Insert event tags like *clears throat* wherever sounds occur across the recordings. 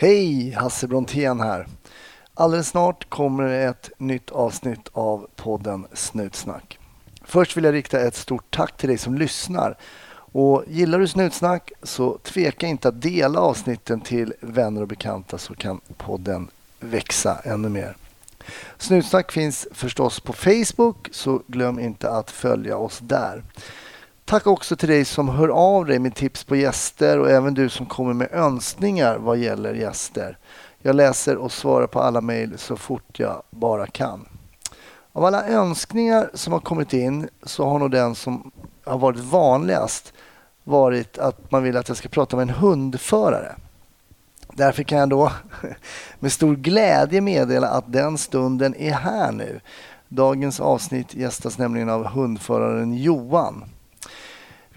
Hej, Hasse Brontén här. Alldeles snart kommer ett nytt avsnitt av podden Snutsnack. Först vill jag rikta ett stort tack till dig som lyssnar. Och Gillar du Snutsnack så tveka inte att dela avsnitten till vänner och bekanta så kan podden växa ännu mer. Snutsnack finns förstås på Facebook så glöm inte att följa oss där. Tack också till dig som hör av dig med tips på gäster och även du som kommer med önskningar vad gäller gäster. Jag läser och svarar på alla mejl så fort jag bara kan. Av alla önskningar som har kommit in så har nog den som har varit vanligast varit att man vill att jag ska prata med en hundförare. Därför kan jag då *laughs* med stor glädje meddela att den stunden är här nu. Dagens avsnitt gästas nämligen av hundföraren Johan.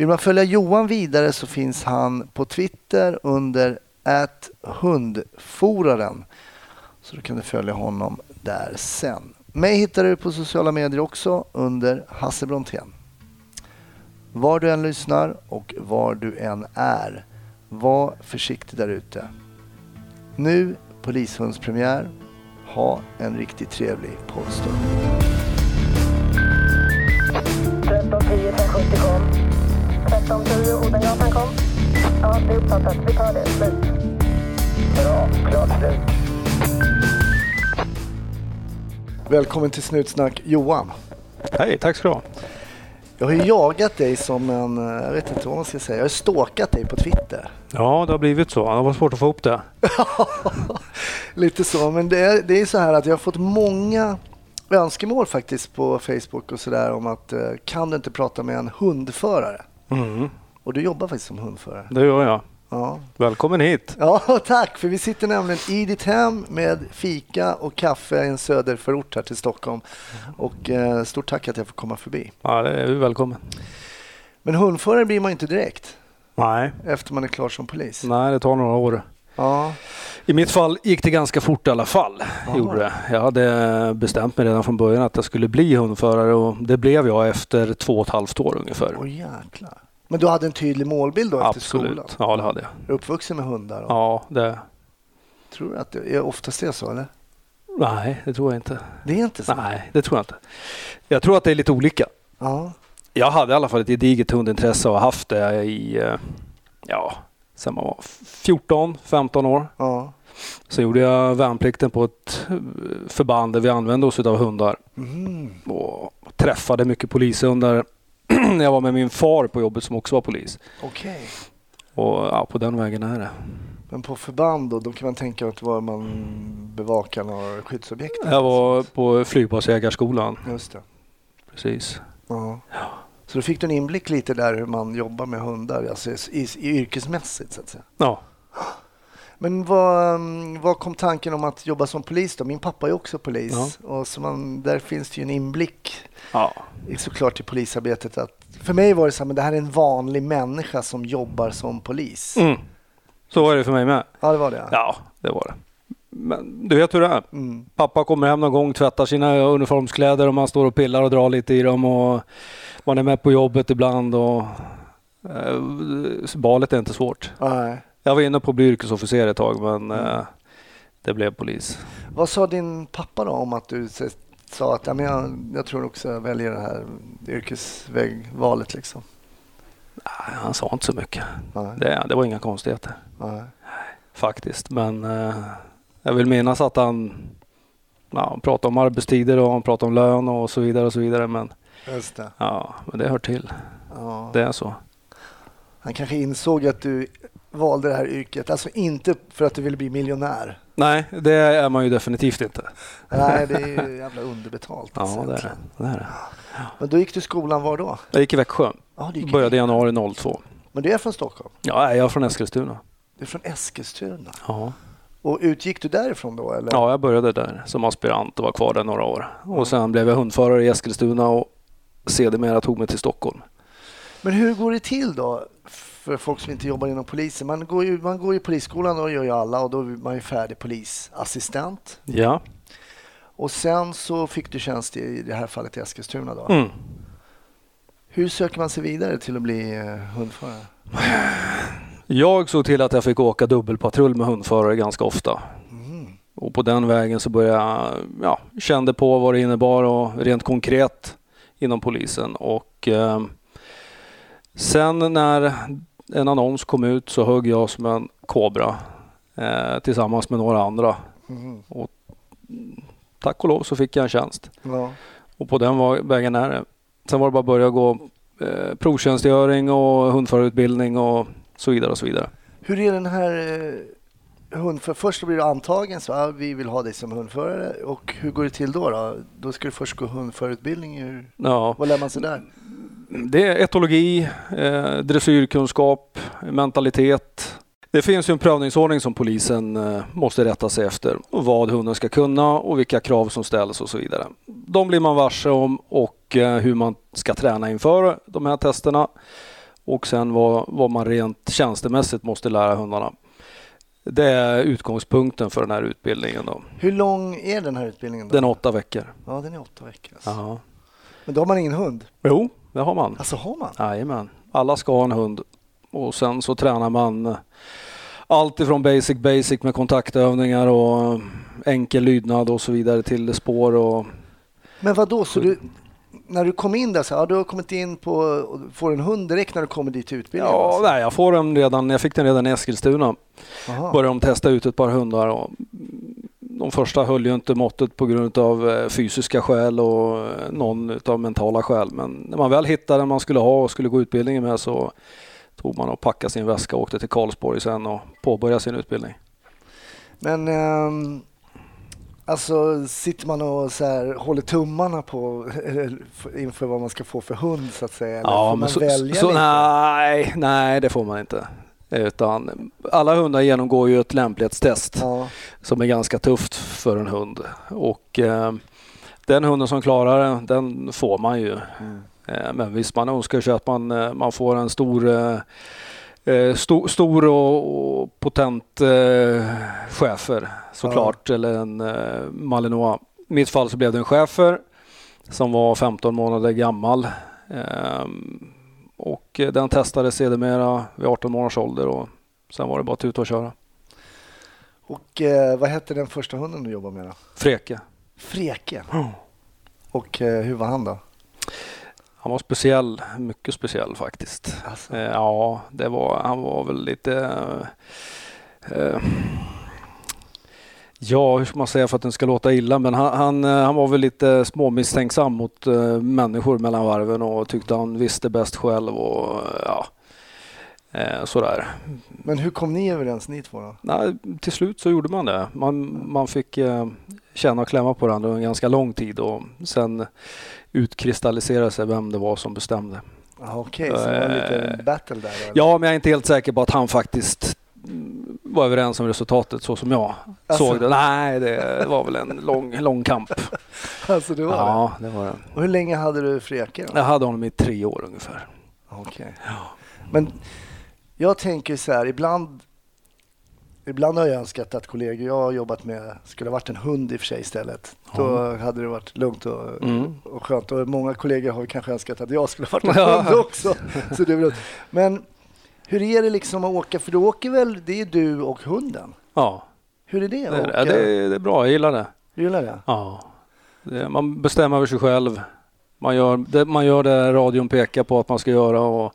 Vill man följa Johan vidare så finns han på Twitter under hundforaren. Så då kan du följa honom där sen. Mig hittar du på sociala medier också under Hasse Brontén. Var du än lyssnar och var du än är, var försiktig där ute. Nu polishundspremiär. Ha en riktigt trevlig poddstund. 1310 570 kom. 1310 Odengatan kom. Ja, det är uppfattat. Vi tar det. Slut. Bra. Klart slut. Välkommen till Snutsnack Johan. Hej, tack ska du ha. Jag har ju jagat dig som en, jag vet inte vad man ska säga, jag har stalkat dig på Twitter. Ja, det har blivit så. Det var svårt att få ihop det. *laughs* Lite så, men det är, det är så här att jag har fått många önskemål faktiskt på Facebook och sådär om att eh, kan du inte prata med en hundförare? Mm, Och du jobbar faktiskt som hundförare. det gör jag. Ja. Välkommen hit. ja, *laughs* tack! För vi sitter nämligen i ditt hem med fika och kaffe i en söderförort här till Stockholm. Och eh, stort tack att jag får komma förbi. Ja, det är du välkommen. Men hundförare blir man inte direkt Nej, efter man är klar som polis. nej, det tar några år. Ja, I mitt fall gick det ganska fort i alla fall. Gjorde det. Jag hade bestämt mig redan från början att jag skulle bli hundförare och det blev jag efter två och ett halvt år ungefär. åh jäklar. Men du hade en tydlig målbild då efter skolan? Absolut. Ja, det hade jag. Är du uppvuxen med hundar? Och Ja, det... Tror du att det är oftast det så eller? Nej, det tror jag inte. Det är inte så? Nej, det tror jag inte. Jag tror att det är lite olika. Ja. Jag hade i alla fall ett gediget hundintresse och har haft det i, eh, ja, sen man var 14, 15 år. ja. Sen gjorde jag värnplikten på ett eh, förband där vi använde oss av hundar Mm. och träffade mycket polishundar *clears throat* jag var med min far på jobbet som också var polis. Okej. Och ja, på den vägen är det. Men på förband då, då kan man tänka att var man bevakar några skyddsobjekt? Jag var på flygbasjägarskolan. Just det. Precis. Ja. Så då fick du en inblick lite där hur man jobbar med hundar, alltså i, i, yrkesmässigt så att säga. Ja, Men vad, vad kom tanken om att jobba som polis då? Min pappa är också polis och så man, där finns det ju en inblick ja. i- såklart i polisarbetet. Att, för mig var det så här, men det här är en vanlig människa som jobbar som polis. Mm. Så var det för mig med. Ja, det var det. Ja, det var det. Men du vet hur det är. Mm. Pappa kommer hem någon gång, tvättar sina uniformskläder och man står och pillar och drar lite i dem och man är med på jobbet ibland och eh, valet är inte svårt. Nej. Jag var inne på att bli yrkesofficer ett tag men eh, det blev polis. Vad sa din pappa då om att du sa att ja, men jag, jag tror också jag väljer det här yrkesvägvalet liksom? Nej, han sa inte så mycket. Nej. Det, det var inga konstigheter Nej. faktiskt. Men eh, jag vill minnas att han, ja, han pratade om arbetstider och han pratade om lön och så vidare och så vidare. Men, Just det. ja, men det hör till. Ja. Det är så. Han kanske insåg att du valde det här yrket, alltså inte för att du ville bli miljonär. Nej, det är man ju definitivt inte. Nej, det är ju jävla underbetalt. Ja, alltså, det är det. är det. Men då gick du skolan var då? Jag gick i Växjö. Ja, gick Började i januari 02. Men du är från Stockholm? Ja, jag är från Eskilstuna. Du är från Eskilstuna? Ja. Och utgick du därifrån då? Eller? ja, jag började där som aspirant och var kvar där några år. Och sen blev jag hundförare i Eskilstuna och sedermera tog mig till Stockholm. Men hur går det till då för folk som inte jobbar inom polisen? Man går ju, man går i polisskolan och gör ju alla och då är man ju färdig polisassistent. Ja. Och sen så fick du tjänst i, i det här fallet i Eskilstuna då. Mm. Hur söker man sig vidare till att bli eh, hundförare? Jag såg till att jag fick åka dubbelpatrull med hundförare ganska ofta. Mm. Och på den vägen så började jag, ja, kände på vad det innebar och rent konkret inom polisen. Och eh, sen när en annons kom ut så högg jag som en kobra eh, tillsammans med några andra. Mm. Tack och lov så fick jag en tjänst. Ja. Och på den var- vägen är det. Sen var det bara att börja gå eh, provtjänstgöring och hundförarutbildning och så vidare och så vidare. Hur är den här hundför... Först blir du antagen, så ja, vi vill ha dig som hundförare. Och hur går det till då? Då, då ska du först gå hundförarutbildning. Hur... Ja, Vad lär man sig där? det är etologi, eh, dressyrkunskap, mentalitet. Det finns ju en prövningsordning som polisen eh, måste rätta sig efter. Och vad hunden ska kunna och vilka krav som ställs och så vidare. De blir man varse om och eh, hur man ska träna inför de här testerna. Och sen vad, vad man rent tjänstemässigt måste lära hundarna. Det är utgångspunkten för den här utbildningen. Då. Hur lång är den här utbildningen? Då? Den är åtta veckor. Ja, den är åtta veckor. Alltså. Men då har man ingen hund? Jo, det har man. Alltså har man? Jajamän. Alla ska ha en hund. Och sen så tränar man eh, allt ifrån basic basic med kontaktövningar och eh, enkel lydnad och så vidare till spår och Men vad då? Så du, när du kom in där, så, ja, du har kommit in på får en hund direkt när du kommer dit till utbildningen? Ja, alltså. nej, jag får den redan. Jag fick den redan i Eskilstuna. Aha. Började de testa ut ett par hundar och de första höll ju inte måttet på grund av eh, fysiska skäl och eh, någon av mentala skäl. Men när man väl hittade den man skulle ha och skulle gå utbildningen med så tog man och packade sin väska och åkte till Karlsborg sen och påbörjade sin utbildning. Men ehm, alltså sitter man och så här, håller tummarna på inför vad man ska få för hund så att säga? Eller får man så, välja så, lite? nej, nej, det får man inte. Utan alla hundar genomgår ju ett lämplighetstest Ja, som är ganska tufft för en hund. Och eh, den hunden som klarar det, den får man ju. mm. Eh, men visst, man önskar sig att man, eh, man får en stor, eh, eh, sto, stor och, och potent eh, schäfer såklart, eller en eh, malinois. I mitt fall så blev det en schäfer som var 15 månader gammal. Ehm, och den testades sedermera vid 18 månaders ålder och sen var det bara att tuta och köra. Och eh, vad hette den första hunden du jobbade med då? Freke. Freke. Och eh, hur var han då? Han var speciell, mycket speciell faktiskt. Alltså, Eh, ja, det var, han var väl lite... Eh, ja, hur ska man säga för att den ska låta illa? Men han, han, eh, han var väl lite småmisstänksam mot eh, människor mellan varven och tyckte han visste bäst själv och eh, ja, eh, sådär. Men hur kom ni överens ni två då? Nej, till slut så gjorde man det. Man, man fick känna och klämma på varandra en ganska lång tid och sen utkristalliserade sig vem det var som bestämde. Okej, så det var en liten battle där eller? Ja, men jag är inte helt säker på att han faktiskt var överens om resultatet så som jag Alltså. såg det. Nej, det var väl en lång, lång kamp. *laughs* Alltså det var det? Ja, det var det. Och hur länge hade du Freke? Jag hade honom i tre år ungefär. Okej. Men jag tänker så här, ibland Ibland har jag önskat att kollegor jag har jobbat med skulle ha varit en hund i och för sig istället. Då hade det varit lugnt och, Mm. och skönt. Och många kollegor har kanske önskat att jag skulle ha varit en Ja. hund också. Så det är väl, men hur är det liksom att åka? För du åker väl, det är du och hunden? Ja, Hur är det det att är, åka? det, det, är, det är bra. Jag gillar det. Du gillar det? Ja. Det, man bestämmer över sig själv. Man gör, det, man gör det radion pekar på att man ska göra och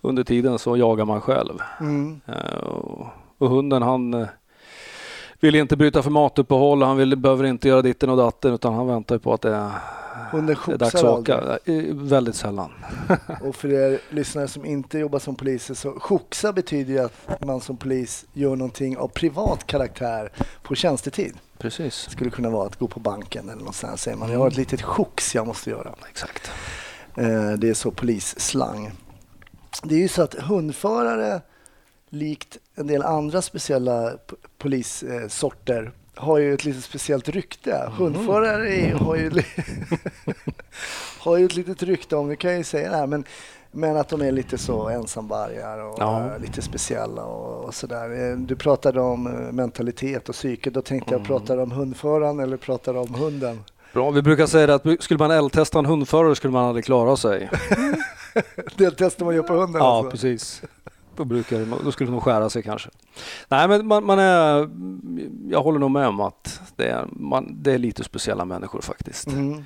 under tiden så jagar man själv. Mm. Eh, Och, och hunden han eh, vill inte bryta för matuppehåll. Han vill, behöver inte göra ditten och datten utan han väntar på att det är, Hunden det är dags att åka. Väldigt sällan. *laughs* Och för er lyssnare som inte jobbar som poliser så skjutsa betyder ju att man som polis gör någonting av privat karaktär på tjänstetid. Precis. Det skulle kunna vara att gå på banken eller någonstans. Säger man, jag har ett litet skjuts jag måste göra. Exakt. Eh, Det är så polisslang. Det är ju så att hundförare, likt en del andra speciella polissorter, har ju ett lite speciellt rykte. Hundförare är- har ju, *laughs* har ju ett litet rykte om, nu kan ju säga det här, men, men att de är lite så ensamvargar och Ja. eh, lite speciella och, och sådär. Eh, Du pratade om eh, mentalitet och psyke, då tänkte jag, pratar om hundföraren eller pratar om hunden? Bra. Vi brukar säga att skulle man eldtesta en hundförare skulle man aldrig klara sig. *laughs* Det testar man gör på hunden Ja, alltså. precis. Då, brukar, då skulle det nog skära sig kanske. Nej, men man, man är... Jag håller nog med om att det är, man, det är lite speciella människor faktiskt. Mm.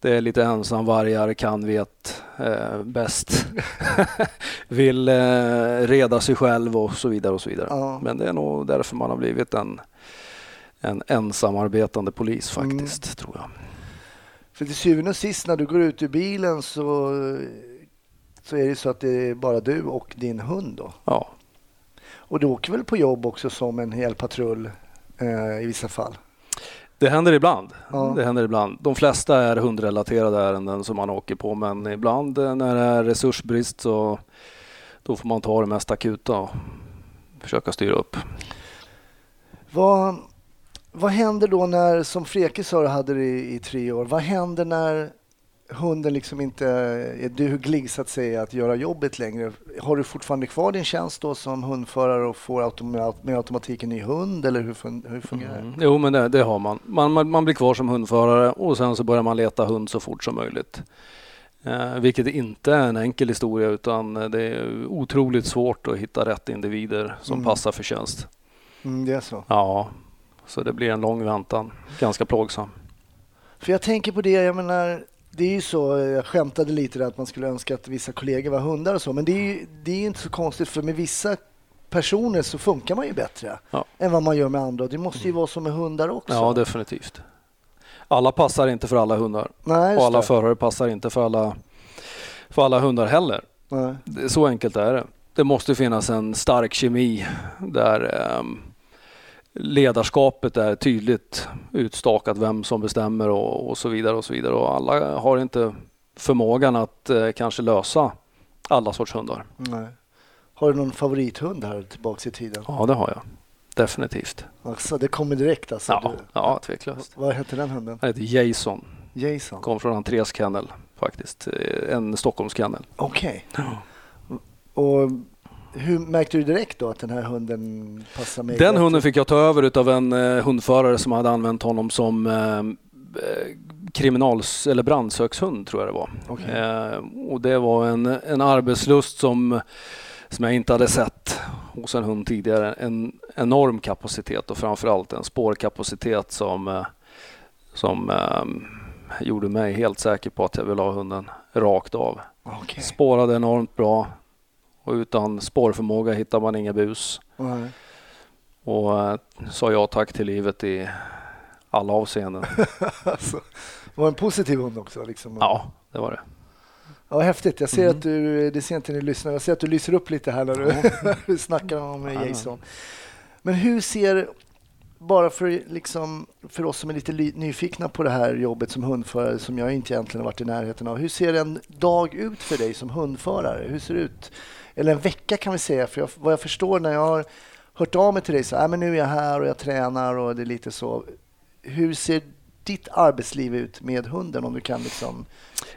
Det är lite ensamvargar, kan, vet eh, bäst. *laughs* Vill eh, reda sig själv och så vidare och så vidare. Ja. Men det är nog därför man har blivit en, en ensamarbetande polis faktiskt, tror jag. För till syvende och sist när du går ut ur bilen så, så är det så att det är bara du och din hund då. Ja, Och du åker väl på jobb också som en hel patrull eh, i vissa fall? det händer ibland. Ja. Det händer ibland. De flesta är hundrelaterade ärenden som man åker på, men ibland eh, när det är resursbrist så då får man ta det mest akuta och försöka styra upp. Vad, vad händer då när, som Freke sa du hade det i, i tre år, vad händer när hunden liksom inte är duglig så att säga att göra jobbet längre? Har du fortfarande kvar din tjänst då som hundförare och får automa- med automatik en ny hund eller hur, fun- hur fungerar det? Mm. Jo, men det, det har man. man. Man man blir kvar som hundförare och sen så börjar man leta hund så fort som möjligt. Eh, vilket inte är en enkel historia utan det är otroligt svårt att hitta rätt individer som Mm. passar för tjänst. Mm, det är så. Ja, så det blir en lång väntan. Ganska plågsam. För jag tänker på det, jag menar, det är ju så, jag skämtade lite där att man skulle önska att vissa kollegor var hundar och så, men det är ju det är inte så konstigt för med vissa personer så funkar man ju bättre Ja. än vad man gör med andra. Det måste ju vara så med hundar också. Ja, definitivt. Alla passar inte för alla hundar Nej, och alla det. förare passar inte för alla, för alla hundar heller. Nej. Så enkelt är det. Det måste finnas en stark kemi där ehm, ledarskapet är tydligt utstakat, vem som bestämmer och, och så vidare. och så vidare. Och alla har inte förmågan att eh, kanske lösa alla sorts hundar. Nej. Har du någon favorithund här tillbaks i tiden? Ja, det har jag. Definitivt. Alltså, det kommer direkt alltså. Ja, Du, ja tveklöst. vad heter den hunden? Han heter Jason. Jason? Kom från Andreas kennel faktiskt. Eh, En Stockholmskennel. Okej. Och hur märkte du direkt då att den här hunden passar mig? Den hunden fick jag ta över utav en eh, hundförare som hade använt honom som eh, eh, kriminals eller brandsökshund tror jag det var. Okej. Eh, och det var en, en arbetslust som, som jag inte hade sett hos en hund tidigare. En enorm kapacitet och framförallt en spårkapacitet som, eh, som eh, gjorde mig helt säker på att jag ville ha hunden rakt av. Okej. Spårade enormt bra och utan spårförmåga hittar man inga bus. Nej. Och eh, sa ja tack till livet i alla avseenden. *laughs* alltså, det var en positiv hund också. Liksom. Ja, det var det. Ja, häftigt. Jag ser Mm. att du, det ser inte ni lyssnar, jag ser att du lyser upp lite här när du, *laughs* när du snackar om Ja. Jason. Men hur ser, bara för, liksom, för oss som är lite nyfikna på det här jobbet som hundförare som jag inte egentligen har varit i närheten av. Hur ser en dag ut för dig som hundförare? Hur ser det ut? Eller en vecka kan vi säga. För jag, vad jag förstår när jag har hört av mig till dig så äh, men nu är jag här och jag tränar och det är lite så. Hur ser ditt arbetsliv ut med hunden om du kan liksom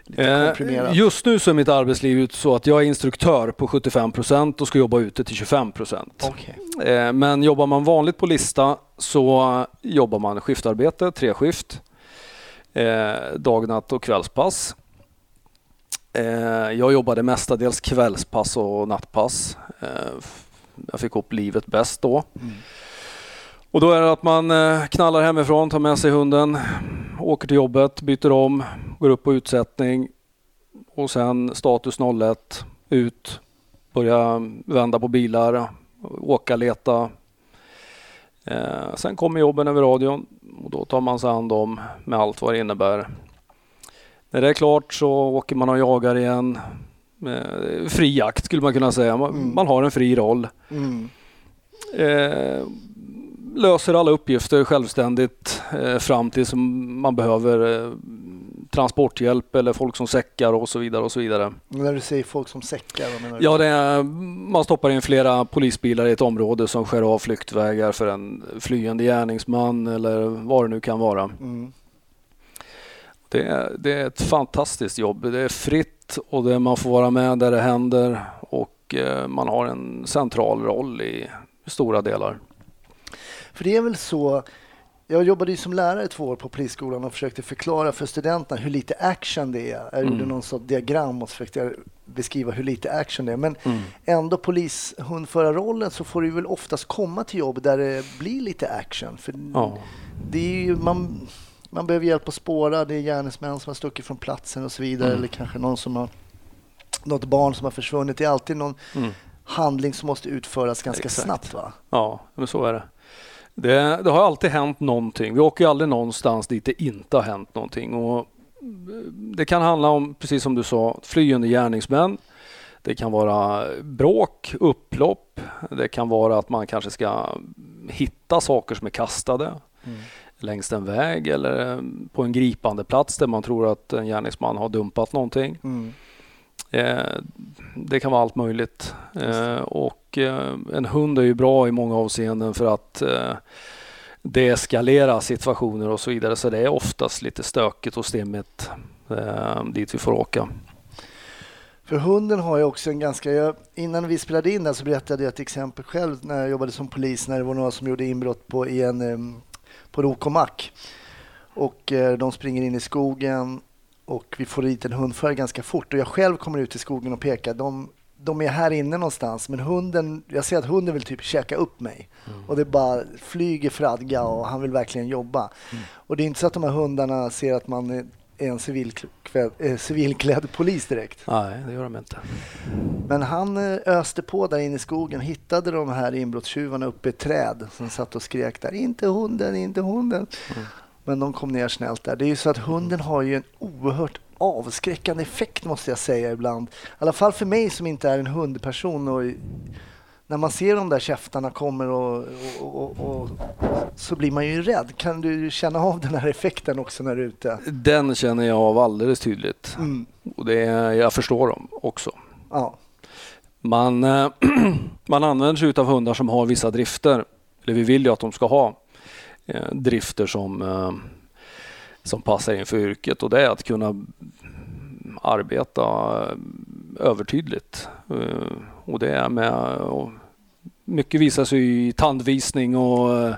lite Eh, komprimerat? just nu så är mitt arbetsliv ut så att jag är instruktör på 75 procent och ska jobba ute till 25 procent. Okej. Eh, men jobbar man vanligt på lista så jobbar man skiftarbete, tre skift. Eh, dag, natt och kvällspass. Eh, jag jobbade mestadels kvällspass och nattpass. Eh, jag fick upp livet bäst då. Mm. Och då är det att man eh, knallar hemifrån, tar med sig hunden, åker till jobbet, byter om, går upp på utsättning och sen status 01, ut, börja vända på bilar, åka, leta. Sen kommer jobben över radion och då tar man sig an dem med allt vad det innebär. När det är klart så åker man och jagar igen. Eh, fri jakt skulle man kunna säga. Man, Mm. man har en fri roll. Mm. Eh, löser alla uppgifter självständigt eh, fram tills man behöver eh, transporthjälp eller folk som säckar och så vidare och så vidare. När du säger folk som säckar, vad menar du? Ja, är, man stoppar in flera polisbilar i ett område som skär av flyktvägar för en flyende gärningsman eller vad det nu kan vara. Mm. Det är, det är ett fantastiskt jobb. Det är fritt och det, man får vara med där det händer och eh, man har en central roll i stora delar. För det är väl så, jag jobbade ju som lärare två år på polisskolan och försökte förklara för studenterna hur lite action det är. Jag gjorde Mm. någon sorts diagram och försökte beskriva hur lite action det är. Men Mm. ändå polishundförarrollen så får du väl oftast komma till jobb där det blir lite action. För Ja. det är ju, man, man behöver hjälp att spåra. Det är gärningsmän som har stuckit från platsen och så vidare. Mm. Eller kanske någon som har något barn som har försvunnit. Det är alltid någon Mm. handling som måste utföras ganska Exakt. snabbt. Va? Ja, men så är det. det. Det har alltid hänt någonting. Vi åker ju aldrig någonstans dit det inte har hänt någonting. Och det kan handla om, precis som du sa, flyende gärningsmän. Det kan vara bråk, upplopp. Det kan vara att man kanske ska hitta saker som är kastade längs en väg eller på en gripande plats där man tror att en gärningsman har dumpat någonting. Mm. Eh, det kan vara allt möjligt. Eh, och eh, en hund är ju bra i många avseenden för att deeskalera situationer och så vidare. Så det är oftast lite stökigt och stimmigt dit vi får åka. För hunden har ju också en ganska... Jag, innan vi spelade in där så berättade jag ett exempel själv när jag jobbade som polis när det var några som gjorde inbrott på, i en, em, på en OK mack. Och eh, de springer in i skogen och vi får dit en hundförare ganska fort. Och jag själv kommer ut i skogen och pekar. De, de är här inne någonstans men hunden, jag ser att hunden vill typ käka upp mig. Och det bara flyger fradga och han vill verkligen jobba. Och det är inte så att de här hundarna ser att man en civilklädd, eh, civilklädd polis direkt. Nej, det gör de inte. Men han eh, öste på där inne i skogen, hittade de här inbrottstjuvarna uppe i ett träd som satt och skrek där, inte hunden, inte hunden. Men de kom ner snällt där. Det är ju så att hunden har ju en oerhört avskräckande effekt måste jag säga ibland. I alla fall för mig som inte är en hundperson. Och när man ser de där käftarna kommer och, och, och, och så blir man ju rädd. Kan du känna av den här effekten också när du är ute? Den känner jag av alldeles tydligt. Mm. Och det, jag förstår dem också. Ja. Man, eh, *clears throat* man använder sig av hundar som har vissa drifter. Eller vi vill ju att de ska ha eh, drifter som, eh, som passar in för yrket och det är att kunna arbeta övertydligt. Eh, Och det är med och mycket visar sig i tandvisning och eh,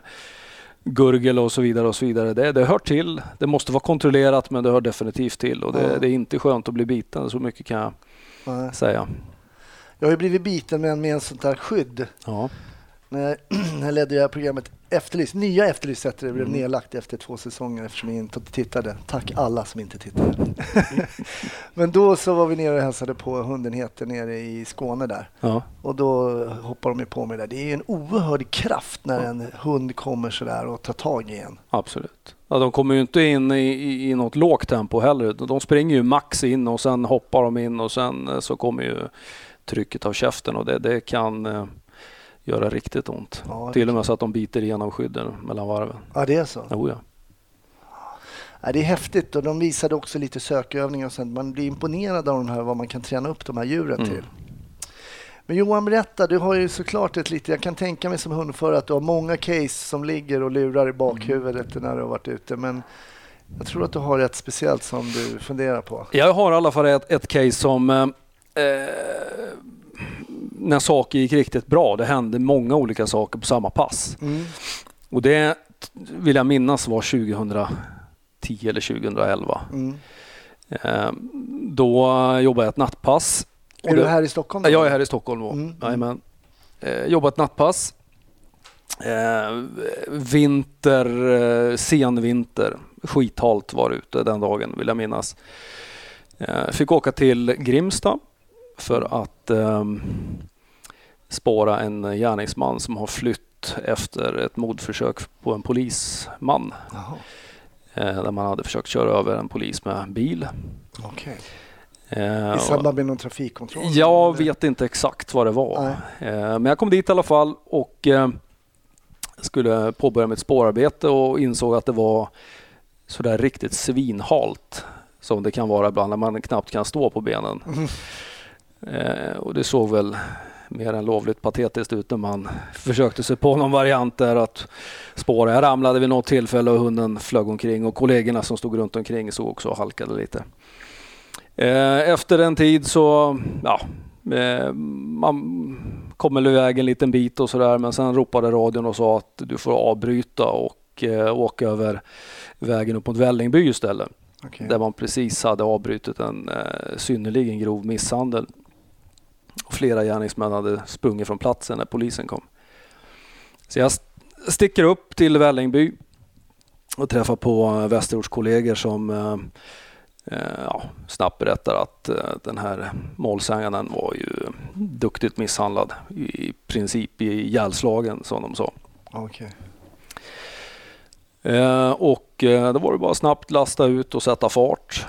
gurgel och så vidare. och så vidare. Det, det hör till. Det måste vara kontrollerat men det hör definitivt till och det, Ja. det är inte skönt att bli biten. Så mycket kan jag Nej. säga. Jag har ju blivit biten med en, med en sånt där skydd. Ja. *clears throat* När jag ledde här programmet Efterlyst, nya Efterlyst hette det, blev Mm. nedlagt efter två säsonger eftersom jag inte tittade. Tack alla som inte tittade. *laughs* Men då så var vi nere och hälsade på hundenheten nere i Skåne där. Ja. Och då hoppar de ju på mig där. Det är en oerhörd kraft när en hund kommer sådär och tar tag i en. Absolut. Ja, de kommer ju inte in i, i, i något lågt tempo heller. De springer ju max in och sen hoppar de in och sen eh, så kommer ju trycket av käften och det, det kan eh, göra riktigt ont. Ja, Till och med så att de biter igenom skydden mellan varven. ja det är så. Jo, ja. Ja, det är häftigt och de visade också lite sökövningar och sånt. Man blir imponerad av de här, vad man kan träna upp de här djuren Mm. till. Men Johan, berätta. Du har ju såklart ett lite... Jag kan tänka mig som hundförare att du har många case som ligger och lurar i bakhuvudet när du har varit ute. Men jag tror att du har ett speciellt som du funderar på. Jag har i alla fall ett, ett case som eh, eh, när saker gick riktigt bra. Det hände många olika saker på samma pass. Mm. Och det vill jag minnas var 2010 eller 2011. Mm. Eh, Då jobbade jag ett nattpass. Är du här i Stockholm? då? Jag är här i Stockholm då. Mm. Jajamän. Eh, jobbat ett nattpass. Eh, vinter, eh, sen vinter. Skithalt var det ute den dagen vill jag minnas. Fick åka till Grimsta för att eh, spåra en gärningsman som har flytt efter ett mordförsök på en polisman. Jaha, Eh, där man hade försökt köra över en polis med bil. okej. Eh, I samband med någon trafikkontroll? Jag vet inte exakt vad det var. Nej. Eh, Men jag kom dit i alla fall och skulle påbörja mitt spårarbete och insåg att det var sådär riktigt svinhalt som det kan vara ibland när man knappt kan stå på benen. Mm. Och det såg väl mer än lovligt patetiskt ut när man försökte sig på någon variant där att spåra. Jag ramlade vid något tillfälle och hunden flög omkring och kollegorna som stod runt omkring såg också och halkade lite. Eh, Efter en tid så, ja, eh, man kom väl iväg en liten bit och sådär men sen ropade radion och sa att du får avbryta och eh, åka över vägen upp mot Vällingby istället. Okej. Där man precis hade avbrutit en eh, synnerligen grov misshandel Flera gärningsmän hade sprungit från platsen när polisen kom. Så jag st- sticker upp till Vällingby och träffar på eh, Västerortskollegor som eh, eh, ja, snabbt berättar att den här målsäganden var ju duktigt misshandlad. I princip i ihjälslagen som de sa. Eh, och då var det bara snabbt lasta ut och sätta fart.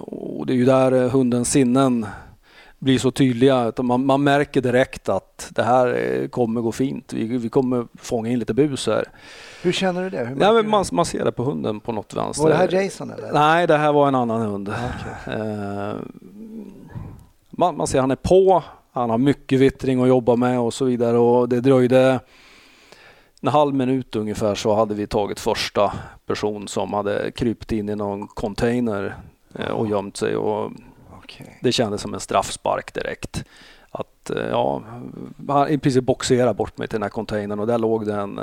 Och det är ju där hundens sinnen blir så tydliga. Man, man märker direkt att det här eh, kommer gå fint. Vi, vi kommer fånga in lite bus här. Hur känner du det? Nej, men man, man ser det på hunden på något vänster. Var det här Jason eller? Nej, det här var en annan hund. Okej. Eh, man, man ser han är på, han har mycket vittring att jobba med och så vidare. Och det dröjde en halv minut ungefär så hade vi tagit första person som hade krypt in i någon container eh, och gömt sig. Och Okej. det kändes som en straffspark direkt. Att eh, ja, han i princip boxerade bort mig till den här containern och där låg det en,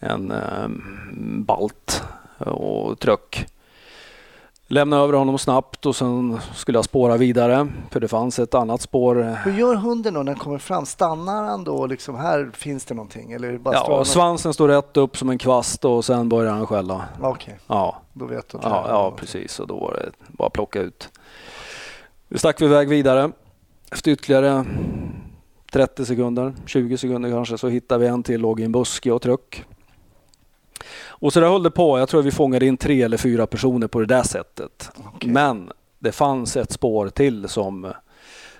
en eh, balt och tröck. Lämnade över honom snabbt och sen skulle jag spåra vidare för det fanns ett annat spår. Hur gör hunden då när den kommer fram? Stannar han då liksom, här finns det någonting? Eller bara Ja, han- svansen står rätt upp som en kvast och sen börjar han skälla. Okej, Ja, då vet du ja, ja precis och då var det bara plocka ut. Vi stack vi iväg vidare. Efter ytterligare 30 sekunder, 20 sekunder kanske, så hittade vi en till, låg i en buske och tryck. Och så där höll det på. Jag tror vi fångade in tre eller fyra personer på det där sättet. Okej. Men det fanns ett spår till som,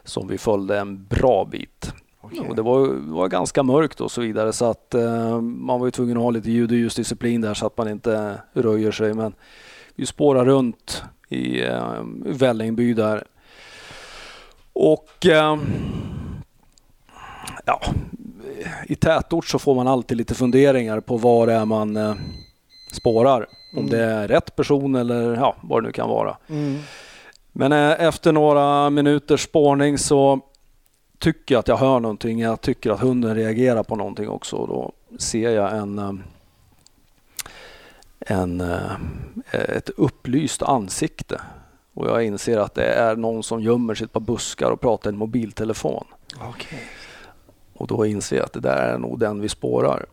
som vi följde en bra bit. Okej. Och det var, var ganska mörkt och så vidare så att eh, man var ju tvungen att ha lite ljud och ljusdisciplin där så att man inte röjer sig. Men vi spårar runt i eh, Vällingby där. Och eh, ja, i tätort så får man alltid lite funderingar på vad det är man eh, spårar. Om Mm. det är rätt person eller ja, vad det nu kan vara. Mm. Men eh, efter några minuters spårning så tycker jag att jag hör någonting. Jag tycker att hunden reagerar på någonting också. Då ser jag en, eh, en, eh, ett upplyst ansikte. Och jag inser att det är någon som gömmer sig i ett par buskar och pratar i en mobiltelefon. Okej. Och då inser jag att det där är nog den vi spårar.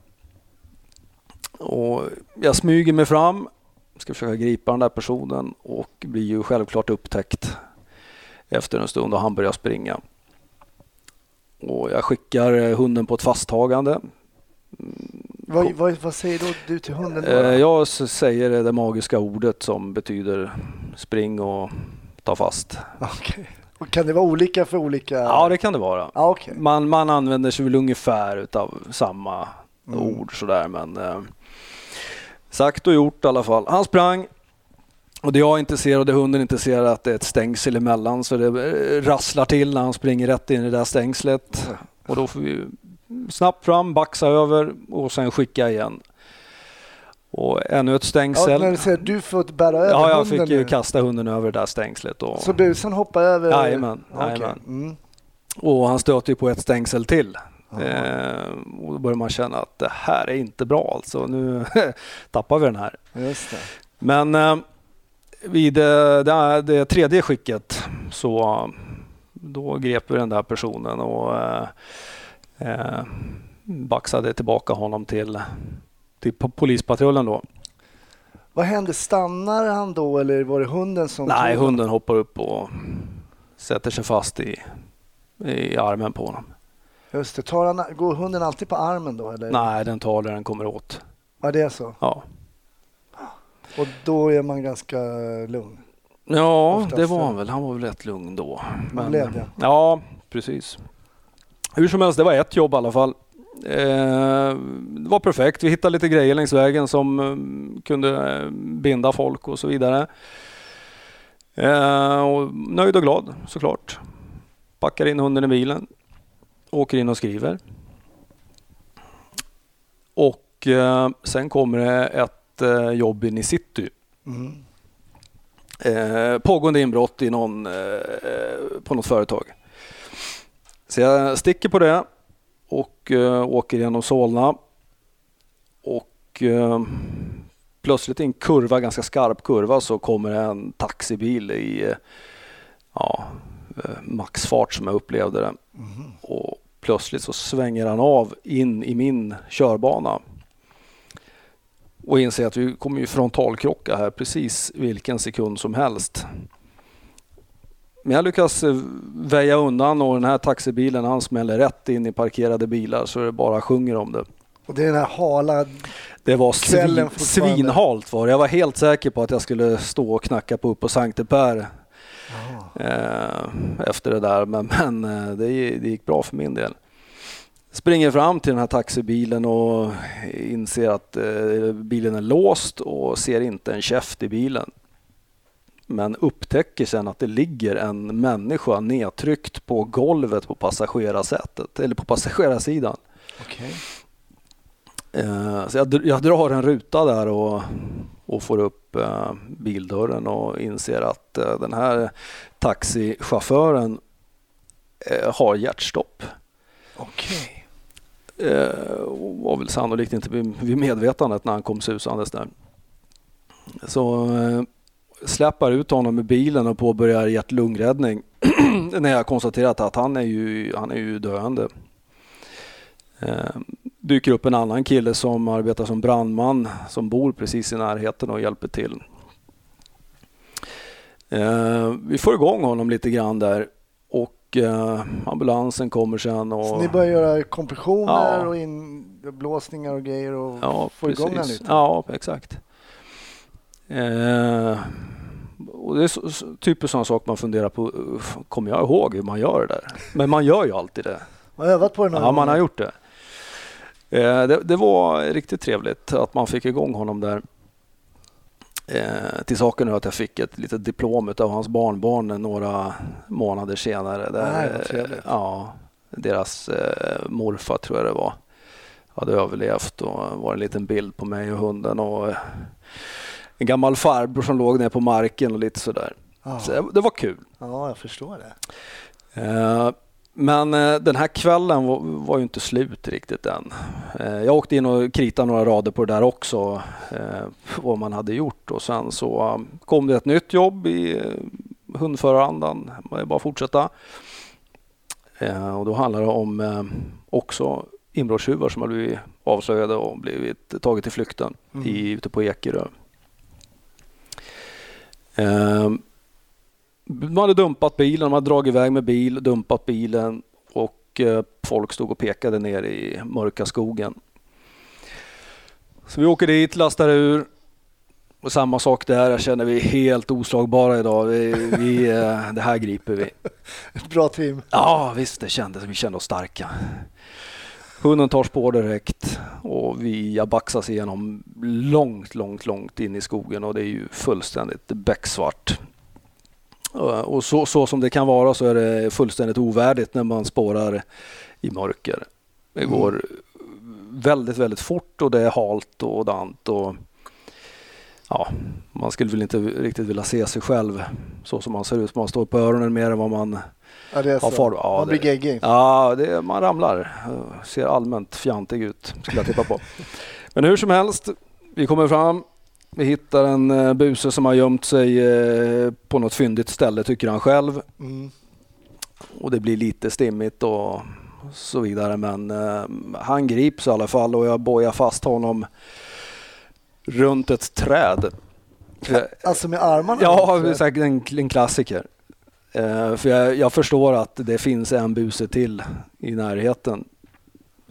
Och jag smyger mig fram, ska försöka gripa den där personen och blir ju självklart upptäckt efter en stund och han börjar springa. Och jag skickar hunden på ett fasttagande. Vad, vad, vad säger då du till hunden? Då? Eh, Jag säger det magiska ordet som betyder spring och ta fast. Okej. Och kan det vara olika för olika? Ja, det kan det vara. Ja, okej. Man, man använder sig väl ungefär utav samma Mm. ord sådär men eh, sagt och gjort i alla fall. Han sprang och det jag inte ser och det hunden inte ser är att det är ett stängsel emellan så det eh, rasslar till när han springer rätt in i det där stängslet. Och då får vi snabbt fram, baxa över och sen skicka igen. Och ännu ett Ja, stängsel. när du säger du får bära över Ja, jag fick ju nu. kasta hunden över det där stängslet. Och, Så busan hoppar över? Jajamän, jajamän. Mm. och han stöter ju på ett stängsel till. Eh, och då börjar man känna att det här är inte bra alltså. Nu *laughs* tappar vi den här. Det. Men eh, vid eh, det, det tredje skicket så då grep vi den där personen och eh, eh, baxade tillbaka honom till, till po- polispatrullen då. Vad hände? Stannar han då eller var det hunden som Nej, hunden hoppar upp och sätter sig fast i, i armen på honom. Just det. Tar han, går hunden alltid på armen då? Eller? Nej, den tar där den kommer åt. Ja, det är så. Ja, Och då är man ganska lugn. ja Oftast det var han väl. Han var väl rätt lugn då. Man blev det. Ja, precis. Hur som helst, det var ett jobb i alla fall. Eh, det var perfekt. Vi hittade lite grejer längs vägen som eh, kunde eh, binda folk och så vidare. Eh, och nöjd och glad såklart. Packar in hunden i bilen. Åker in och skriver. Och eh, sen kommer det ett eh, jobb in i city. Mm. Pågående inbrott i någon, på något företag. Så jag sticker på det och eh, åker genom Solna. Och eh, plötsligt i en kurva, ganska skarp kurva, så kommer en taxibil i eh, ja, maxfart som jag upplevde det. Mhm. Och plötsligt så svänger han av in i min körbana. Och inser att vi kommer ju frontalkrocka här precis vilken sekund som helst. Men jag lyckas eh, väja undan och den här taxibilen han smäller rätt in i parkerade bilar så det bara sjunger om det. Och det är den här hala... Det var svin, svinhalt var det. Jag var helt säker på att jag skulle stå och knacka på upp på Sankte Per Ja. eh, efter det där. Men, men eh, det, det gick bra för min del. Springer fram till den här taxibilen och inser att eh, bilen är låst och ser inte en käft i bilen. Men upptäcker sen att det ligger en människa nedtryckt på golvet på passagerarsätet eller på passagerarsidan. Okej. Eh, Så jag, jag drar en ruta där och, och får upp eh, bildörren och inser att eh, den här taxichauffören har hjärtstopp. Okej. Och var väl sannolikt inte vid medvetandet när han kom susandes där. Så släpper ut honom i bilen och påbörjar hjärt-lungräddning *clears throat* när jag konstaterat att han är ju, han är ju döende. Eh, dyker upp en annan kille som arbetar som brandman som bor precis i närheten och hjälper till. Eh, vi får igång honom lite grann där och eh, ambulansen kommer sen. Och, Så ni börjar göra kompressioner Ja. och inblåsningar och grejer och Ja, få igång precis. lite? Ja, exakt. Eh, och det är så, så, typiskt sådana saker man funderar på. uff, Kommer jag ihåg hur man gör det där? Men man gör ju alltid det. Man har övat på det några Ja, man har gjort det. Eh, det. Det var riktigt trevligt att man fick igång honom där. Eh, till saken är att jag fick ett litet diplom av hans barnbarn några månader senare. Där, Nej, eh, ja, deras eh, morfar tror jag det var hade överlevt och var en liten bild på mig och hunden och eh, en gammal farbror som låg ner på marken och lite sådär. Ja. Så det, var kul. ja, jag förstår det. Eh, Men eh, den här kvällen var, ju inte slut riktigt än. Eh, Jag åkte in och kritade några rader på det där också, vad man hade gjort och sen så eh, kom det ett nytt jobb i hundförarandan. Det är bara att fortsätta. Och då handlar det om också inbrottstjuvar som har blivit avslöjade och blivit taget till flykten Mm. i, ute på Ekerö. Eh, de hade dumpat bilen, de hade dragit iväg med bil, dumpat bilen och eh, folk stod och pekade ner i mörka skogen. Så vi åker dit, lastar ur. Och samma sak där, jag känner vi är helt oslagbara idag. Vi, vi, eh, det här griper vi. Ett *laughs* bra team. Ja visst, det kändes, vi kände oss starka. Hunden tar spår direkt och vi baxas igenom långt, långt, långt in i skogen och det är ju fullständigt becksvart. Och och så, så som det kan vara så är det fullständigt ovärdigt när man spårar i mörker. Det Mm. går väldigt, väldigt fort och det är halt och dant och ja, man skulle väl inte riktigt vilja se sig själv så som man ser ut. Man står på öronen mer än vad man Ja, det är så. far- ja, man blir geggig. Ja, det, man ramlar. Ser allmänt fjantig ut, skulle jag tippa på. *laughs* Men hur som helst, vi kommer fram. Vi hittar en eh, buse som har gömt sig eh, på något fyndigt ställe, tycker han själv. Mm. Och det blir lite stimmigt och så vidare. Men eh, han grips i alla fall och jag bojar fast honom runt ett träd. Alltså med armarna? Ja, säkert en, en klassiker. Eh, för jag, jag förstår att det finns en buse till i närheten.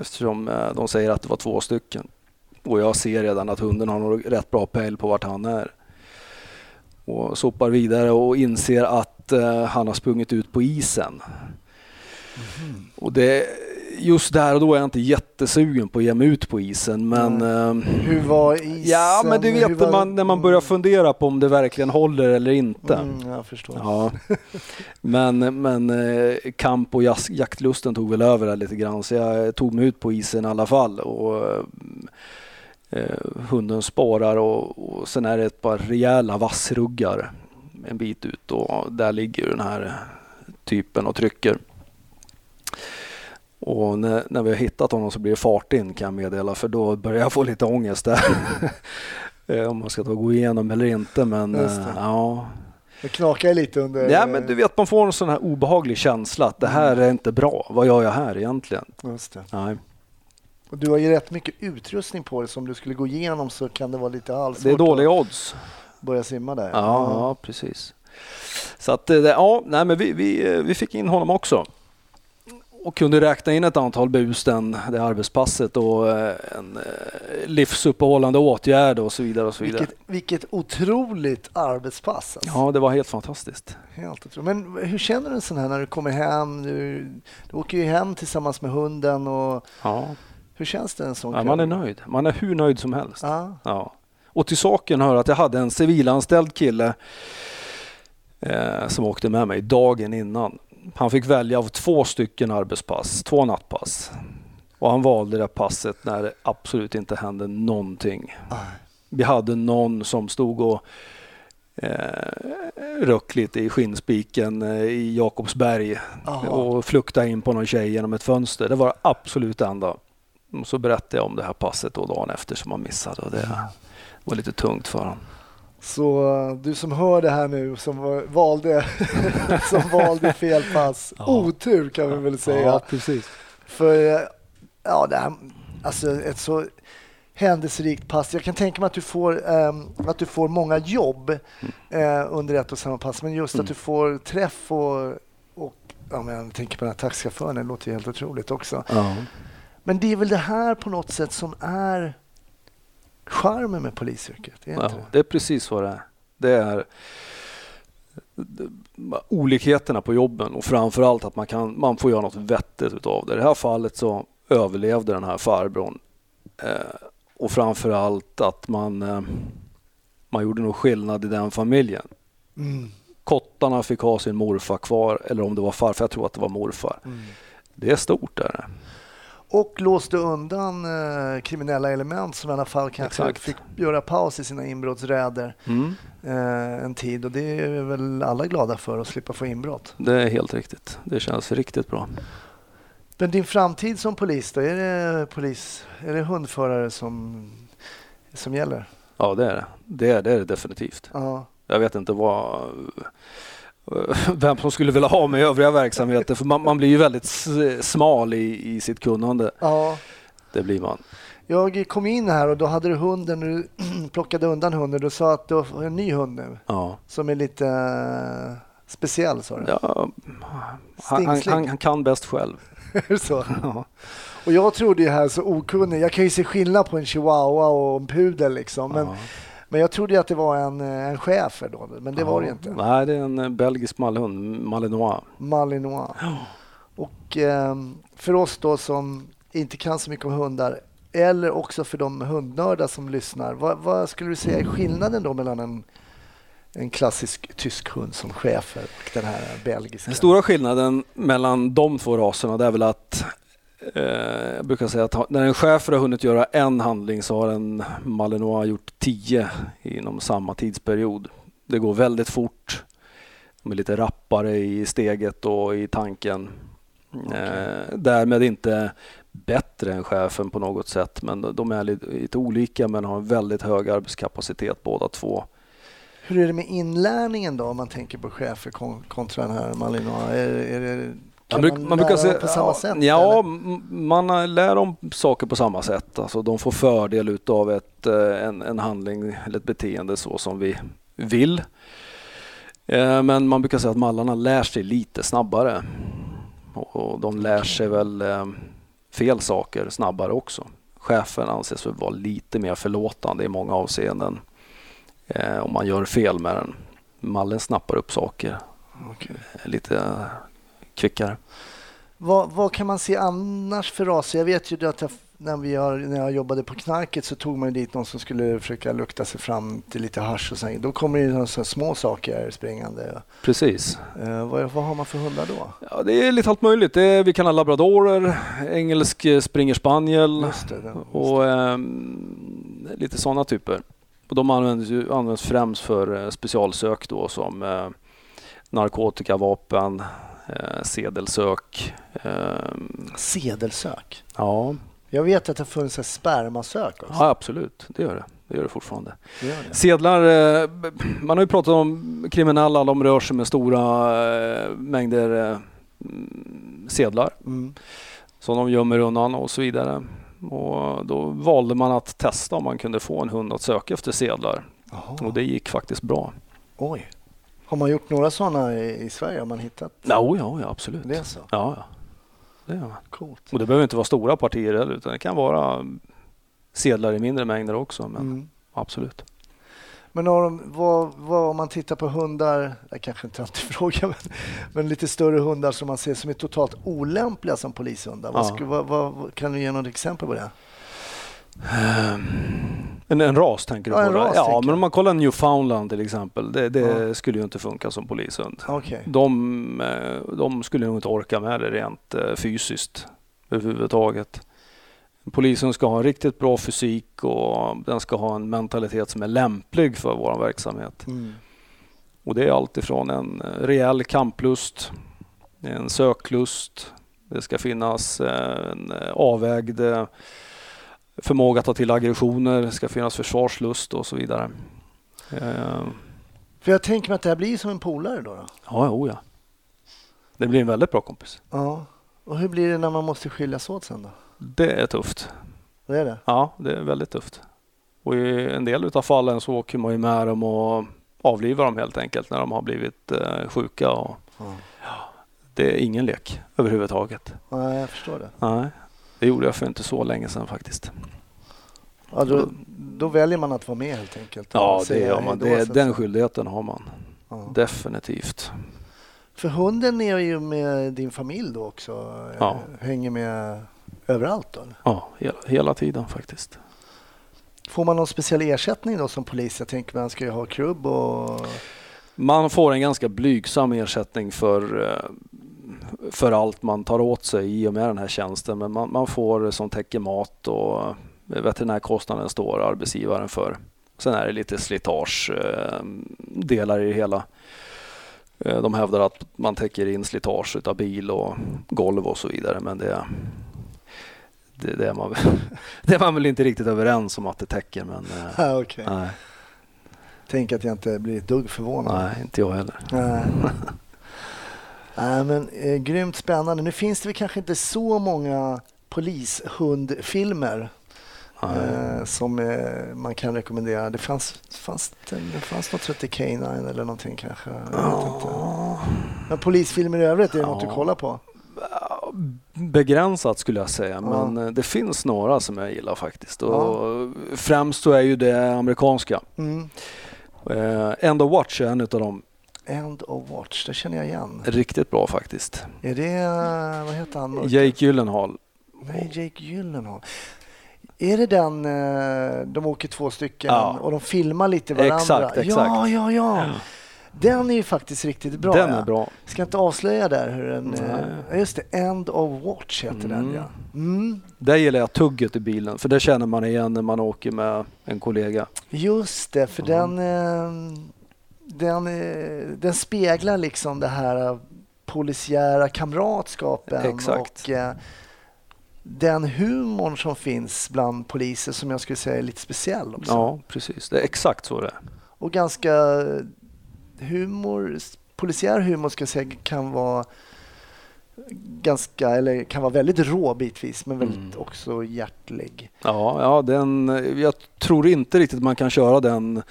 Eftersom eh, de säger att det var två stycken. Och jag ser redan att hunden har nog rätt bra pejl på vart han är. Och sopar vidare och inser att eh, han har sprungit ut på isen. Och det, just där och då är jag inte jättesugen på att ge mig ut på isen. Men ehm, Hur var isen? Ja, men du vet var- man, när man börjar fundera på om det verkligen håller eller inte. Mm, jag förstår. Ja. Men, men eh, kamp och jaktlusten tog väl över där lite grann så jag tog mig ut på isen i alla fall. Och, eh, hunden spårar och, och sen är det ett par rejäla vassruggar en bit ut och där ligger den här typen och trycker. Och när, när vi har hittat honom så blir det fart in kan jag meddela för då börjar jag få lite ångest där. *laughs* Eh, Om man ska ta gå igenom eller inte men eh, ja. Det knakar lite under... Ja, men du vet, man får en sån här obehaglig känsla att det här är inte bra. Vad gör jag här egentligen? Just det. Nej. Och du har ju rätt mycket utrustning på dig, så om du skulle gå igenom så kan det vara lite halvsvårt Det är dåliga odds. börja simma där. Ja, ja precis. Så att, eh, ja, nej, men vi, vi, vi fick in honom också. Och kunde räkna in ett antal bus den, det arbetspasset och eh, en eh, livsuppehållande åtgärd och så vidare. Och så vidare. Vilket, vilket otroligt arbetspass. Alltså. Ja, det var helt fantastiskt. Helt otroligt. Men hur känner du en sån här när du kommer hem? Du, du åker ju hem tillsammans med hunden. Och Ja. hur känns det en sån Ja, man är nöjd. Man är hur nöjd som helst. Ja. Ja. Och till saken hör att jag hade en civilanställd kille eh, som åkte med mig dagen innan. Han fick välja av två stycken arbetspass, två nattpass. Och han valde det passet när det absolut inte hände någonting. Vi hade någon som stod och eh, röck lite i skinnspiken eh, i Jakobsberg Aha. och fluktade in på någon tjej genom ett fönster. Det var det absolut enda. Och så berättade jag om det här passet då dagen efter som han missade och det var lite tungt för honom. Så du som hör det här nu, som var- valde, *laughs* som valde fel pass. Ja. Otur kan vi väl säga. precis. För ja, det här, alltså ett så händelserikt pass. Jag kan tänka mig att du får, ehm, att du får många jobb eh, under ett och samma pass. Men just Mm. att du får träff och, och ja, men jag tänker på den här taxichauffören, det låter ju helt otroligt också. Ja. Men det är väl det här på något sätt som är charmen med polisyrket? Är det Ja, det? det är precis vad det är. Det är olikheterna på jobben och framförallt att man, kan, man får göra något vettigt utav det. I det här fallet så överlevde den här farbrorn. Eh, och framförallt att man, eh, man gjorde nog skillnad i den familjen. Mm. Kottarna fick ha sin morfar kvar, eller om det var farfar, jag tror att det var morfar. Mm. Det är stort där. Och låste undan eh, kriminella element som i alla fall kanske Exakt. fick göra paus i sina inbrottsräder. Mm. eh, en tid och det är väl alla glada för att slippa få inbrott. Det är helt riktigt. Det känns riktigt bra. Men din framtid som polis då? Är det, polis, är det hundförare som, som gäller? Ja, det är det. Det är det, är det definitivt. Ja. Jag vet inte vad *laughs* vem som skulle vilja ha med övriga verksamheter för man, man blir ju väldigt smal i, i sitt kunnande. ja. Det blir man. Jag kom in här och då hade du hunden, du *clears throat* plockade undan hunden. Du sa att du har en ny hund nu Ja. som är lite eh, speciell sa du. Ja, han, han, han, han kan bäst själv. *laughs* Så? *laughs* Ja. Och jag trodde ju här så okunnig. Jag kan ju se skillnad på en chihuahua och en pudel liksom. Men, Ja. Men jag trodde att det var en, eh, en schäfer då. Men det var det inte. Nej, det är en eh, belgisk malhund, malinois. Malinois. Och ehm, för oss då som inte kan så mycket om hundar eller också för de hundnördar som lyssnar. Vad, vad skulle du säga är skillnaden då mellan en, en klassisk tysk hund som schäfer och den här belgiska? Den stora skillnaden mellan de två raserna det är väl att jag brukar säga att när en schäfer har hunnit göra en handling så har en malinois gjort tio inom samma tidsperiod. Det går väldigt fort. De är lite rappare i steget och i tanken. Eh, därmed inte bättre än chefen på något sätt men de är lite, olika men har en väldigt hög arbetskapacitet båda två. Hur är det med inlärningen då om man tänker på chefer kon- kontra den här Malinois? Är, är det, kan bruk- man, lära dem på samma ja, sätt? Ja, eller? man lär dem saker på samma sätt. Alltså, de får fördel utav ett, eh, en, en handling eller ett beteende så som vi vill. Eh, Men man brukar säga att mallarna lär sig lite snabbare. Och de lär sig väl eh, fel saker snabbare också. Chefen anses väl vara lite mer förlåtande i många avseenden. eh, Om man gör fel med den. Mallen snappar upp saker eh, lite kvickare. Vad, vad kan man se annars för raser? Jag vet ju att jag, när, vi har, när jag jobbade på knarket så tog man ju dit någon som skulle försöka lukta sig fram till lite hasch och sen, då kommer det ju några så här små saker springande. Precis. Eh, vad, vad har man för hundar då? Ja, det är lite allt möjligt. Är, vi kan ha labradorer, engelsk eh, springer Just det, och ehm, lite sådana typer. Och de används, ju, används främst för eh, specialsök då som eh, narkotika, vapen, eh, sedelsök. ehm, Sedelsök. ja, Jag vet att det har funnits ett spermasök också. Ja, absolut. Det gör det. Det gör det fortfarande. Det gör det. Sedlar, eh, man har ju pratat om kriminella, de rör sig med stora eh, mängder mm, sedlar Mm. som de gömmer undan och så vidare. Och då valde man att testa om man kunde få en hund att söka efter sedlar Jaha. och det gick faktiskt bra. Oj. Har man gjort några sådana i, i Sverige? Har man hittat? Ja, ja, ja absolut. Det är så? Ja, ja. Det gör man. Coolt. Och det behöver inte vara stora partier heller utan det kan vara sedlar i mindre mängder också. Men Mm. absolut. Men de, vad, vad, om man tittar på hundar, jag kanske inte alltid *laughs* frågar, men, men lite större hundar som man ser som är totalt olämpliga som polishundar. Ja. vad, vad, kan du ge något exempel på det? En, en ras tänker du Ja, på? en där? ras ja, men om man kollar Newfoundland till exempel. Det, det Ja. skulle ju inte funka som polishund. Okej. De, eh, de skulle nog inte orka med det rent eh, fysiskt överhuvudtaget. Polisen ska ha en riktigt bra fysik och den ska ha en mentalitet som är lämplig för vår verksamhet. Mm. Och det är allt ifrån en eh, rejäl kamplust, en söklust, det ska finnas en avvägd förmåga att ta till aggressioner, det ska finnas försvarslust och så vidare. Eh, För jag tänker mig att det här blir som en polare då. då. Ja, jo, ja. Det blir en väldigt bra kompis. Ja. Och hur blir det när man måste skiljas åt sen då? Det är tufft. Vad är det? Ja, det är väldigt tufft. Och i en del utav fallen så åker man ju med dem och avlivar dem helt enkelt när de har blivit eh, sjuka. Och Ja. det är ingen lek överhuvudtaget. Nej, jag förstår det. Nej, det gjorde jag för inte så länge sedan faktiskt. Ja, då, då väljer man att vara med helt enkelt. Ja, det gör man. Det, den skyldigheten har man Ja. definitivt. För hunden är ju med din familj då också. eh, Ja. Hänger med överallt då? Ja, hela, hela tiden faktiskt. Får man någon speciell ersättning då som polis? Jag tänker man ska ju ha krubb och... Man får en ganska blygsam ersättning för, eh, för allt man tar åt sig i och med den här tjänsten. Men man, man får som täcker mat och eh, veterinärkostnaden står arbetsgivaren för. Sen är det lite slitage eh, i det hela. Eh, De hävdar att man täcker in slitage utav bil och golv och så vidare. Men det, det, det, är, man, *laughs* det är man väl inte riktigt överens om att det täcker. Men Ja, *laughs* okej. nej, Tänk att jag inte blir ett dugg förvånad. nej, inte jag heller. Nej. *laughs* Nej, men eh, grymt spännande. Nu finns det väl kanske inte så många polishundfilmer eh, som eh, man kan rekommendera. Det fanns, fanns, det, fanns något som hette K9 eller någonting kanske. Inte. Men polisfilmer i övrigt, är det något du kollar på? Begränsat skulle jag säga, Ja. men eh, det finns några som jag gillar faktiskt. Och Främst så är ju det amerikanska. Mm. Eh, End of Watch är en av dem. End of Watch, det känner jag igen. Riktigt bra faktiskt. Är det, eh, vad heter han? Jake Gyllenhaal. Nej, Jake Gyllenhaal. Är det den, eh, de åker två stycken Ja. och de filmar lite varandra? Exakt, Ja, exakt. ja, ja. Den är ju faktiskt riktigt bra. den ja. är bra. Ska inte avslöja där hur den... eh, Nej. ja, just det, End of Watch heter den Mm. ja. Mm, Där gillar jag tugget i bilen, för det känner man igen när man åker med en kollega. just det, för den, eh, den, eh, den speglar liksom det här eh, polisiära kamratskapen Exakt. och eh, den humorn som finns bland poliser som jag skulle säga är lite speciell också. Ja, precis. Det är exakt så det är. Och ganska humor, polisiär humor ska jag säga kan vara ganska, eller kan vara väldigt rå bitvis men väldigt Mm. också hjärtlig. Ja, ja den, jag tror inte riktigt man kan köra den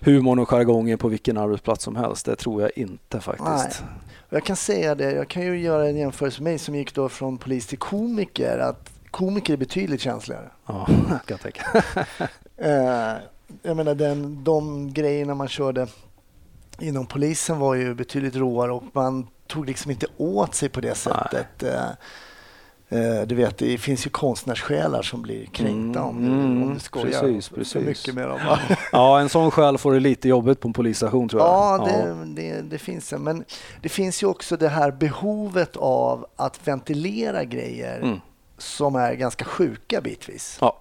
humorn och jargongen på vilken arbetsplats som helst. Det tror jag inte faktiskt. Och jag kan säga det, jag kan ju göra en jämförelse med mig som gick då från polis till komiker, att komiker är betydligt känsligare. Ja, *laughs* kan jag tänka. *laughs* Eh, jag menar den, de grejerna man körde inom polisen var ju betydligt råare och man tog liksom inte åt sig på det sättet. Eh, eh, du vet, det finns ju konstnärssjälar som blir kränkta om, du, Mm, om du skojar precis, för precis. mycket med dem. Ja, en sån själ får det lite jobbigt på en polisstation tror jag. Ja, det, det, det finns det. Men det finns ju också det här behovet av att ventilera grejer Mm. som är ganska sjuka bitvis. Ja.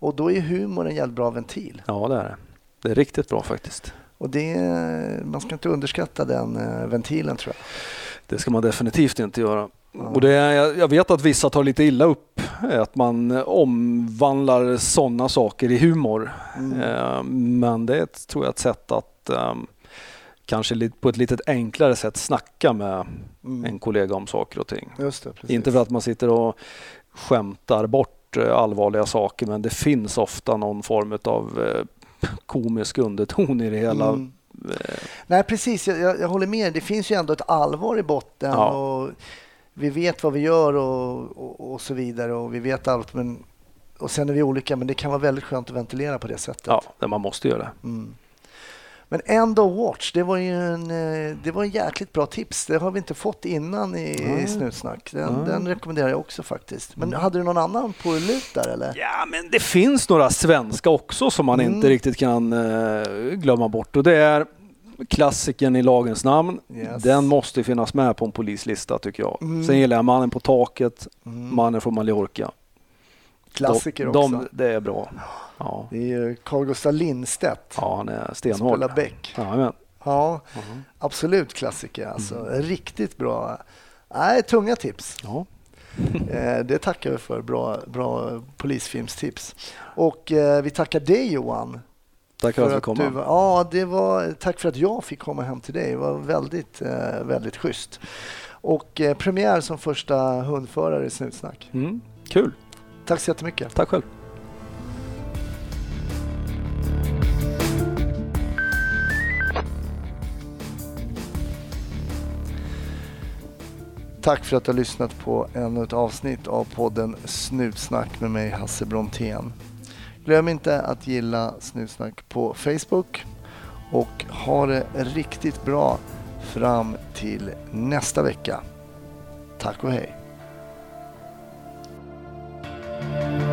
Och då är humor en jävligt bra ventil. ja, det är det. Det är riktigt bra faktiskt. Och det, man ska inte underskatta den eh, ventilen tror jag. Det ska man definitivt inte göra. Och det, jag vet att vissa tar lite illa upp eh, att man omvandlar sådana saker i humor. Mm. Eh, Men det är ett, tror jag ett sätt att ehm, kanske på ett lite enklare sätt snacka med Mm. en kollega om saker och ting. Det. Inte för att man sitter och skämtar bort eh, allvarliga saker men det finns ofta någon form av komisk underton i det hela. Mm. Eh, Nej, precis. Jag, jag, jag håller med. Det finns ju ändå ett allvar i botten. Ja. Och vi vet vad vi gör och, och, och så vidare. Och vi vet allt. Men, och sen är vi olika, men det kan vara väldigt skönt att ventilera på det sättet. Ja, det man måste göra det. Mm. Men End of Watch, det var ju en, eh, det var en jäkligt bra tips. Det har vi inte fått innan i Nej. Snutsnack. Den, Nej. den rekommenderar jag också faktiskt. Men Mm. hade du någon annan på lut där eller? Ja, men det finns några svenska också som man Mm. inte riktigt kan eh, glömma bort och det är klassikern i lagens namn. Yes. Den måste finnas med på en polislista tycker jag. Mm. Sen gillar jag Mannen på taket, Mm. Mannen från Mallorca. Klassiker de, också. De, det är bra. Ja, Det är Carl Gustaf Lindstedt. ja han är stenhård. Spelar Beck. Jajamän. Ja, Mhm. absolut klassiker. Alltså. Mm. Riktigt bra. Nej, tunga tips. Ja. *laughs* Eh, det tackar vi för. Bra, bra polisfilmstips. Och eh, vi tackar dig Johan. Tack för att jag att du, komma. var- ja, det var, tack för att jag fick komma hem till dig. Det var väldigt, eh, väldigt schysst. Och eh, premiär som första hundförare i Snutsnack. Mm. Kul. Tack så jättemycket. Tack själv. Tack för att du har lyssnat på ännu ett avsnitt av podden Snutsnack med mig Hasse Brontén. Glöm inte att gilla Snutsnack på Facebook och ha det riktigt bra fram till nästa vecka. Tack och hej! thank you